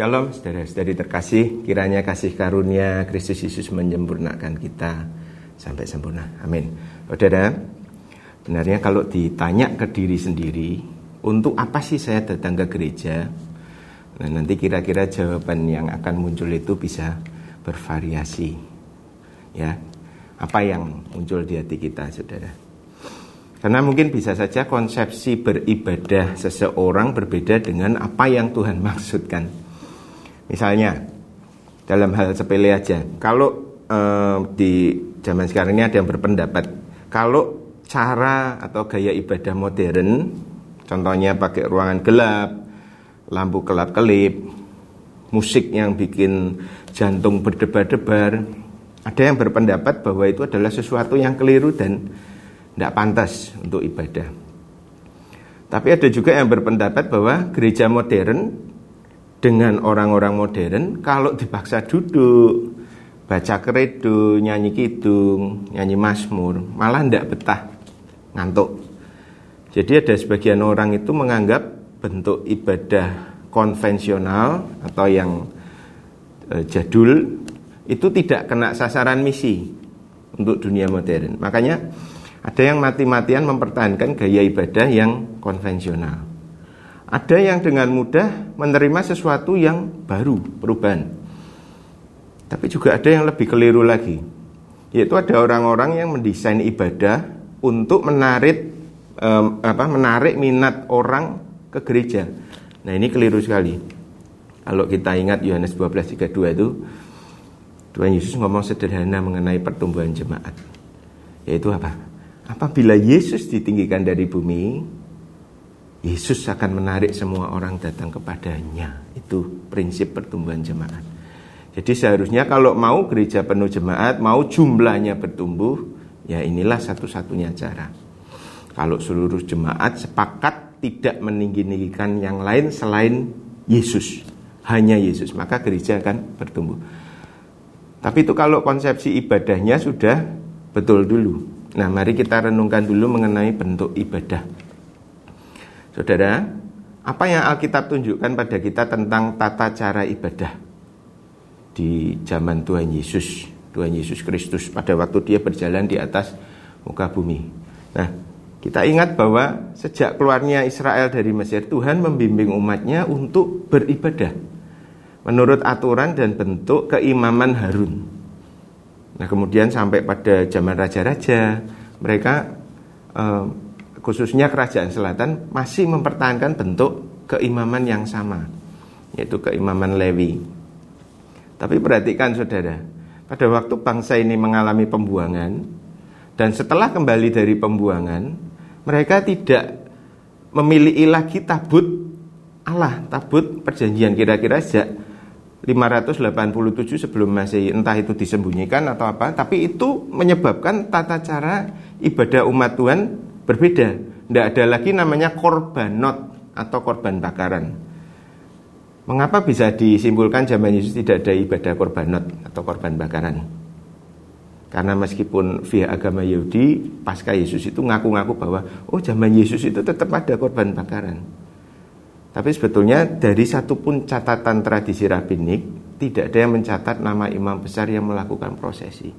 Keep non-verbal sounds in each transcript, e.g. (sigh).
Shalom saudara-saudari terkasih, kiranya kasih karunia Kristus Yesus menyempurnakan kita sampai sempurna. Amin. Saudara, benarnya kalau ditanya ke diri sendiri, untuk apa sih saya datang ke gereja? Nah, nanti kira-kira jawaban yang akan muncul itu bisa bervariasi. Ya. Apa yang muncul di hati kita, Saudara? Karena mungkin bisa saja konsepsi beribadah seseorang berbeda dengan apa yang Tuhan (laughs) maksudkan. Misalnya dalam hal sepele aja, kalau eh, di zaman sekarang ini ada yang berpendapat kalau cara atau gaya ibadah modern, contohnya pakai ruangan gelap, lampu kelap-kelip, musik yang bikin jantung berdebar-debar, ada yang berpendapat bahwa itu adalah sesuatu yang keliru dan tidak pantas untuk ibadah. Tapi ada juga yang berpendapat bahwa gereja modern dengan orang-orang modern kalau dipaksa duduk baca kredo nyanyi kidung nyanyi masmur malah ndak betah ngantuk. Jadi ada sebagian orang itu menganggap bentuk ibadah konvensional atau yang e, jadul itu tidak kena sasaran misi untuk dunia modern. Makanya ada yang mati-matian mempertahankan gaya ibadah yang konvensional ada yang dengan mudah menerima sesuatu yang baru, perubahan. Tapi juga ada yang lebih keliru lagi. Yaitu ada orang-orang yang mendesain ibadah untuk menarik um, apa menarik minat orang ke gereja. Nah, ini keliru sekali. Kalau kita ingat Yohanes 12:32 itu Tuhan Yesus ngomong sederhana mengenai pertumbuhan jemaat. Yaitu apa? Apabila Yesus ditinggikan dari bumi, Yesus akan menarik semua orang datang kepadanya. Itu prinsip pertumbuhan jemaat. Jadi seharusnya kalau mau gereja penuh jemaat, mau jumlahnya bertumbuh, ya inilah satu-satunya cara. Kalau seluruh jemaat sepakat tidak meninggi-ninggikan yang lain selain Yesus, hanya Yesus, maka gereja akan bertumbuh. Tapi itu kalau konsepsi ibadahnya sudah betul dulu. Nah, mari kita renungkan dulu mengenai bentuk ibadah Saudara, apa yang Alkitab tunjukkan pada kita tentang tata cara ibadah di zaman Tuhan Yesus, Tuhan Yesus Kristus pada waktu dia berjalan di atas muka bumi. Nah, kita ingat bahwa sejak keluarnya Israel dari Mesir, Tuhan membimbing umatnya untuk beribadah menurut aturan dan bentuk keimaman Harun. Nah, kemudian sampai pada zaman raja-raja, mereka eh, khususnya kerajaan selatan masih mempertahankan bentuk keimaman yang sama yaitu keimaman Lewi. Tapi perhatikan saudara, pada waktu bangsa ini mengalami pembuangan dan setelah kembali dari pembuangan, mereka tidak memiliki lagi tabut Allah, tabut perjanjian kira-kira sejak 587 sebelum Masehi entah itu disembunyikan atau apa tapi itu menyebabkan tata cara ibadah umat Tuhan Berbeda, tidak ada lagi namanya korbanot atau korban bakaran. Mengapa bisa disimpulkan zaman Yesus tidak ada ibadah korbanot atau korban bakaran? Karena meskipun via agama Yahudi, pasca Yesus itu ngaku-ngaku bahwa oh zaman Yesus itu tetap ada korban bakaran. Tapi sebetulnya dari satu pun catatan tradisi rabbinik tidak ada yang mencatat nama imam besar yang melakukan prosesi.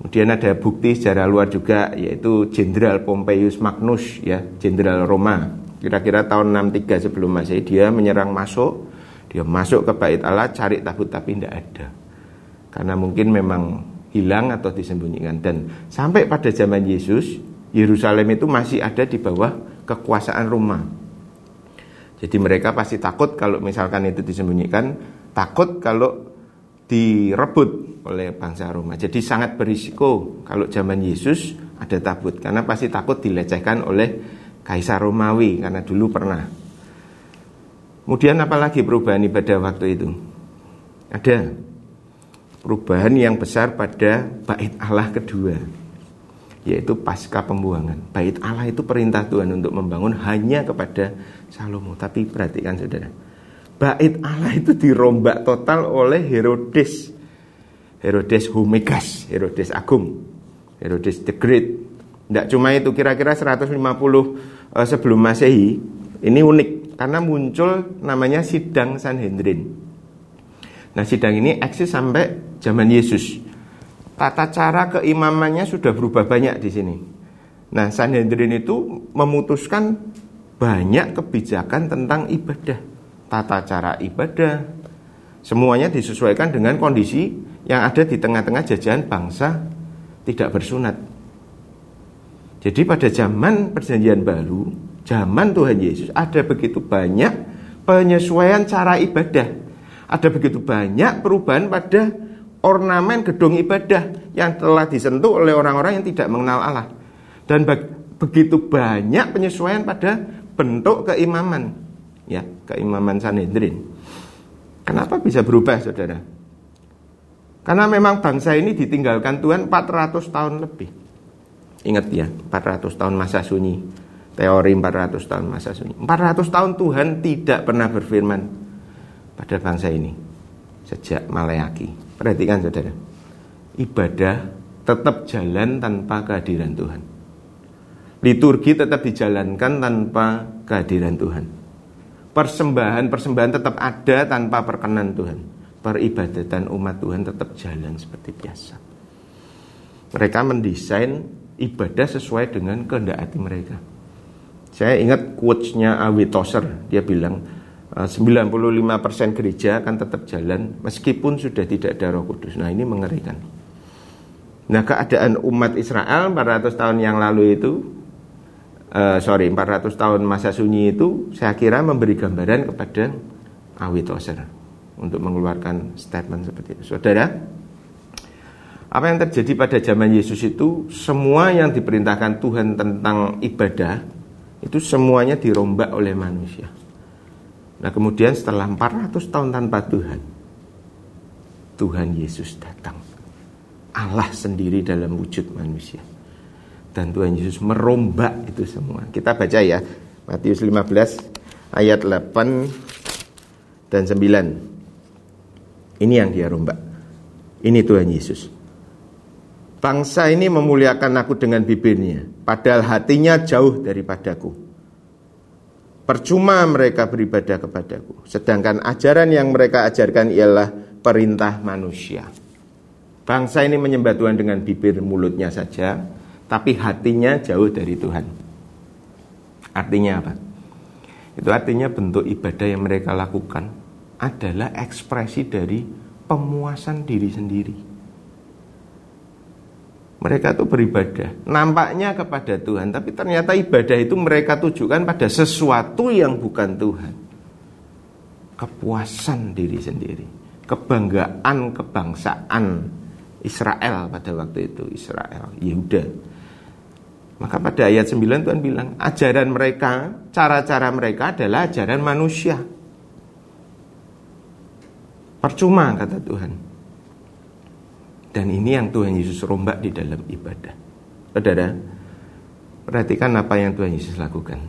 Kemudian ada bukti secara luar juga yaitu Jenderal Pompeius Magnus ya, Jenderal Roma. Kira-kira tahun 63 sebelum Masehi dia menyerang masuk, dia masuk ke bait Allah cari tabut tapi tidak ada. Karena mungkin memang hilang atau disembunyikan dan sampai pada zaman Yesus Yerusalem itu masih ada di bawah kekuasaan Roma. Jadi mereka pasti takut kalau misalkan itu disembunyikan, takut kalau direbut oleh bangsa Roma. Jadi sangat berisiko kalau zaman Yesus ada tabut karena pasti takut dilecehkan oleh Kaisar Romawi karena dulu pernah. Kemudian apalagi perubahan ibadah waktu itu? Ada perubahan yang besar pada bait Allah kedua yaitu pasca pembuangan. Bait Allah itu perintah Tuhan untuk membangun hanya kepada Salomo. Tapi perhatikan saudara, bait Allah itu dirombak total oleh Herodes. Herodes Humegas, Herodes Agung, Herodes the Great. Tidak cuma itu, kira-kira 150 uh, sebelum Masehi. Ini unik karena muncul namanya sidang Sanhedrin. Nah, sidang ini eksis sampai zaman Yesus. Tata cara keimamannya sudah berubah banyak di sini. Nah, Sanhedrin itu memutuskan banyak kebijakan tentang ibadah, tata cara ibadah. Semuanya disesuaikan dengan kondisi yang ada di tengah-tengah jajahan bangsa tidak bersunat. Jadi pada zaman perjanjian baru, zaman Tuhan Yesus ada begitu banyak penyesuaian cara ibadah. Ada begitu banyak perubahan pada ornamen gedung ibadah yang telah disentuh oleh orang-orang yang tidak mengenal Allah. Dan begitu banyak penyesuaian pada bentuk keimaman. Ya, keimaman Sanhedrin. Kenapa bisa berubah, Saudara? Karena memang bangsa ini ditinggalkan Tuhan 400 tahun lebih. Ingat ya, 400 tahun masa sunyi. Teori 400 tahun masa sunyi. 400 tahun Tuhan tidak pernah berfirman pada bangsa ini. Sejak Maleaki. Perhatikan saudara. Ibadah tetap jalan tanpa kehadiran Tuhan. Liturgi tetap dijalankan tanpa kehadiran Tuhan. Persembahan-persembahan tetap ada tanpa perkenan Tuhan peribadatan umat Tuhan tetap jalan seperti biasa. Mereka mendesain ibadah sesuai dengan kehendak hati mereka. Saya ingat quotes-nya Awi Toser, dia bilang 95% eh, gereja akan tetap jalan meskipun sudah tidak ada roh kudus. Nah ini mengerikan. Nah keadaan umat Israel 400 tahun yang lalu itu uh, sorry 400 tahun masa sunyi itu saya kira memberi gambaran kepada Awi Toser untuk mengeluarkan statement seperti itu. Saudara, apa yang terjadi pada zaman Yesus itu semua yang diperintahkan Tuhan tentang ibadah itu semuanya dirombak oleh manusia. Nah, kemudian setelah 400 tahun tanpa Tuhan, Tuhan Yesus datang. Allah sendiri dalam wujud manusia. Dan Tuhan Yesus merombak itu semua. Kita baca ya, Matius 15 ayat 8 dan 9. Ini yang dia rombak. Ini Tuhan Yesus. Bangsa ini memuliakan aku dengan bibirnya, padahal hatinya jauh daripadaku. Percuma mereka beribadah kepadaku, sedangkan ajaran yang mereka ajarkan ialah perintah manusia. Bangsa ini menyembah Tuhan dengan bibir mulutnya saja, tapi hatinya jauh dari Tuhan. Artinya apa? Itu artinya bentuk ibadah yang mereka lakukan adalah ekspresi dari pemuasan diri sendiri. Mereka itu beribadah, nampaknya kepada Tuhan, tapi ternyata ibadah itu mereka tujukan pada sesuatu yang bukan Tuhan. Kepuasan diri sendiri, kebanggaan kebangsaan Israel pada waktu itu, Israel, Yehuda. Maka pada ayat 9 Tuhan bilang, ajaran mereka, cara-cara mereka adalah ajaran manusia. Percuma kata Tuhan. Dan ini yang Tuhan Yesus rombak di dalam ibadah. Saudara, perhatikan apa yang Tuhan Yesus lakukan.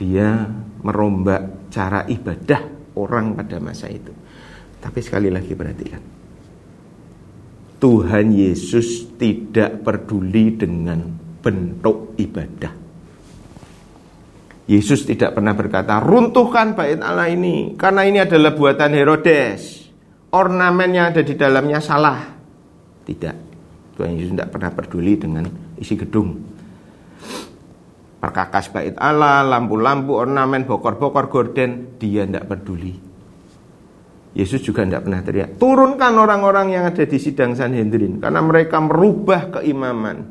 Dia merombak cara ibadah orang pada masa itu. Tapi sekali lagi perhatikan. Tuhan Yesus tidak peduli dengan bentuk ibadah. Yesus tidak pernah berkata, runtuhkan bait Allah ini, karena ini adalah buatan Herodes. Ornamen yang ada di dalamnya salah. Tidak. Tuhan Yesus tidak pernah peduli dengan isi gedung. Perkakas bait Allah, lampu-lampu, ornamen, bokor-bokor gorden, dia tidak peduli. Yesus juga tidak pernah teriak, turunkan orang-orang yang ada di sidang Sanhedrin, karena mereka merubah keimaman.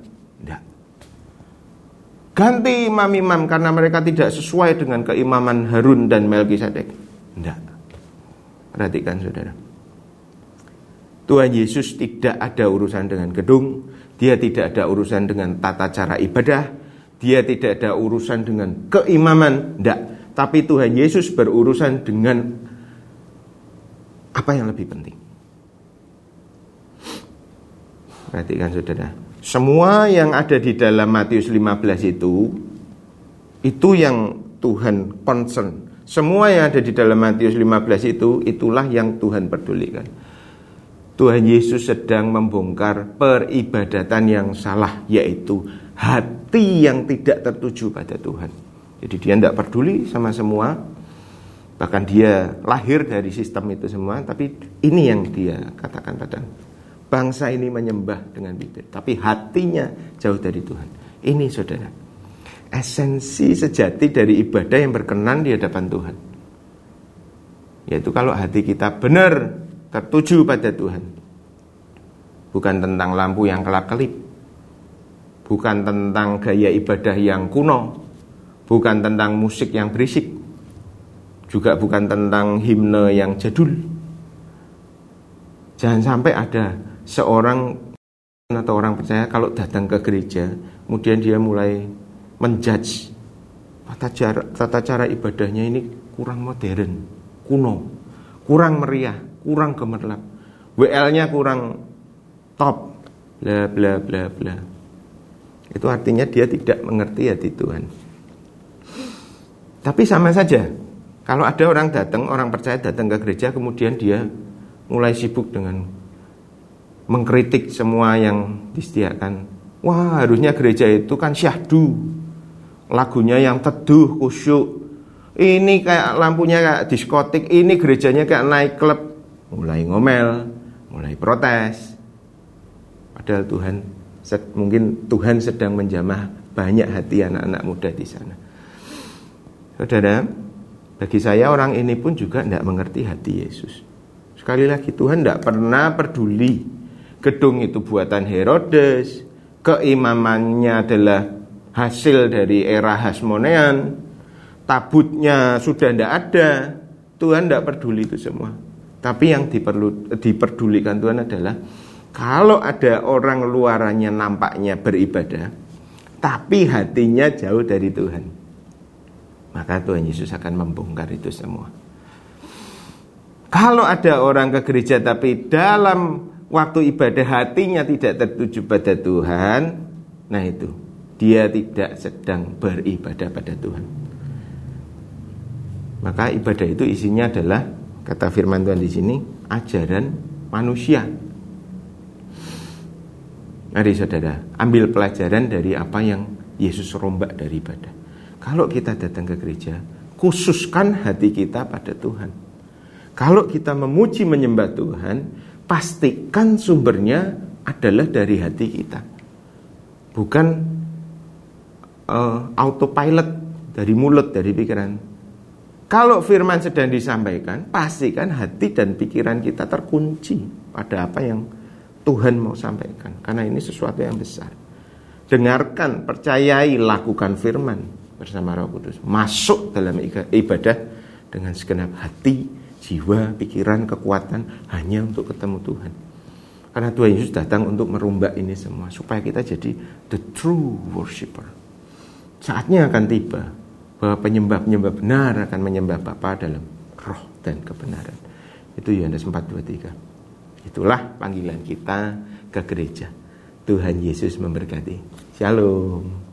Ganti imam-imam karena mereka tidak sesuai dengan keimaman Harun dan Melkisedek. Tidak. Perhatikan saudara. Tuhan Yesus tidak ada urusan dengan gedung, dia tidak ada urusan dengan tata cara ibadah, dia tidak ada urusan dengan keimaman, tidak. Tapi Tuhan Yesus berurusan dengan apa yang lebih penting. Perhatikan saudara. Semua yang ada di dalam Matius 15 itu itu yang Tuhan concern. Semua yang ada di dalam Matius 15 itu itulah yang Tuhan pedulikan. Tuhan Yesus sedang membongkar peribadatan yang salah yaitu hati yang tidak tertuju pada Tuhan. Jadi dia tidak peduli sama semua, bahkan dia lahir dari sistem itu semua, tapi ini yang dia katakan pada bangsa ini menyembah dengan bibir, tapi hatinya jauh dari Tuhan. Ini saudara, esensi sejati dari ibadah yang berkenan di hadapan Tuhan. Yaitu kalau hati kita benar tertuju pada Tuhan. Bukan tentang lampu yang kelap-kelip. Bukan tentang gaya ibadah yang kuno. Bukan tentang musik yang berisik. Juga bukan tentang himne yang jadul. Jangan sampai ada seorang atau orang percaya kalau datang ke gereja, kemudian dia mulai menjudge tata cara, tata cara ibadahnya ini kurang modern, kuno, kurang meriah, kurang gemerlap. WL-nya kurang top, bla bla bla bla. Itu artinya dia tidak mengerti hati Tuhan. Tapi sama saja, kalau ada orang datang, orang percaya datang ke gereja, kemudian dia mulai sibuk dengan mengkritik semua yang disediakan. Wah, harusnya gereja itu kan syahdu, lagunya yang teduh, kusyuk. Ini kayak lampunya kayak diskotik, ini gerejanya kayak naik klub. Mulai ngomel, mulai protes. Padahal Tuhan mungkin Tuhan sedang menjamah banyak hati anak-anak muda di sana. Saudara, bagi saya orang ini pun juga tidak mengerti hati Yesus. Sekali lagi Tuhan tidak pernah peduli gedung itu buatan Herodes, keimamannya adalah hasil dari era Hasmonean, tabutnya sudah tidak ada, Tuhan tidak peduli itu semua. Tapi yang diperlu, diperdulikan Tuhan adalah kalau ada orang luarannya nampaknya beribadah, tapi hatinya jauh dari Tuhan, maka Tuhan Yesus akan membongkar itu semua. Kalau ada orang ke gereja tapi dalam waktu ibadah hatinya tidak tertuju pada Tuhan, nah itu dia tidak sedang beribadah pada Tuhan. Maka ibadah itu isinya adalah kata firman Tuhan di sini ajaran manusia. Mari saudara, ambil pelajaran dari apa yang Yesus rombak dari ibadah. Kalau kita datang ke gereja, khususkan hati kita pada Tuhan. Kalau kita memuji menyembah Tuhan, pastikan sumbernya adalah dari hati kita. Bukan uh, autopilot dari mulut, dari pikiran. Kalau firman sedang disampaikan, pastikan hati dan pikiran kita terkunci pada apa yang Tuhan mau sampaikan. Karena ini sesuatu yang besar. Dengarkan, percayai, lakukan firman bersama Roh Kudus. Masuk dalam ibadah dengan segenap hati, jiwa, pikiran, kekuatan hanya untuk ketemu Tuhan. Karena Tuhan Yesus datang untuk merumbak ini semua supaya kita jadi the true worshipper saatnya akan tiba bahwa penyembah-penyembah benar akan menyembah Bapa dalam roh dan kebenaran. Itu Yohanes 4:23. Itulah panggilan kita ke gereja. Tuhan Yesus memberkati. Shalom.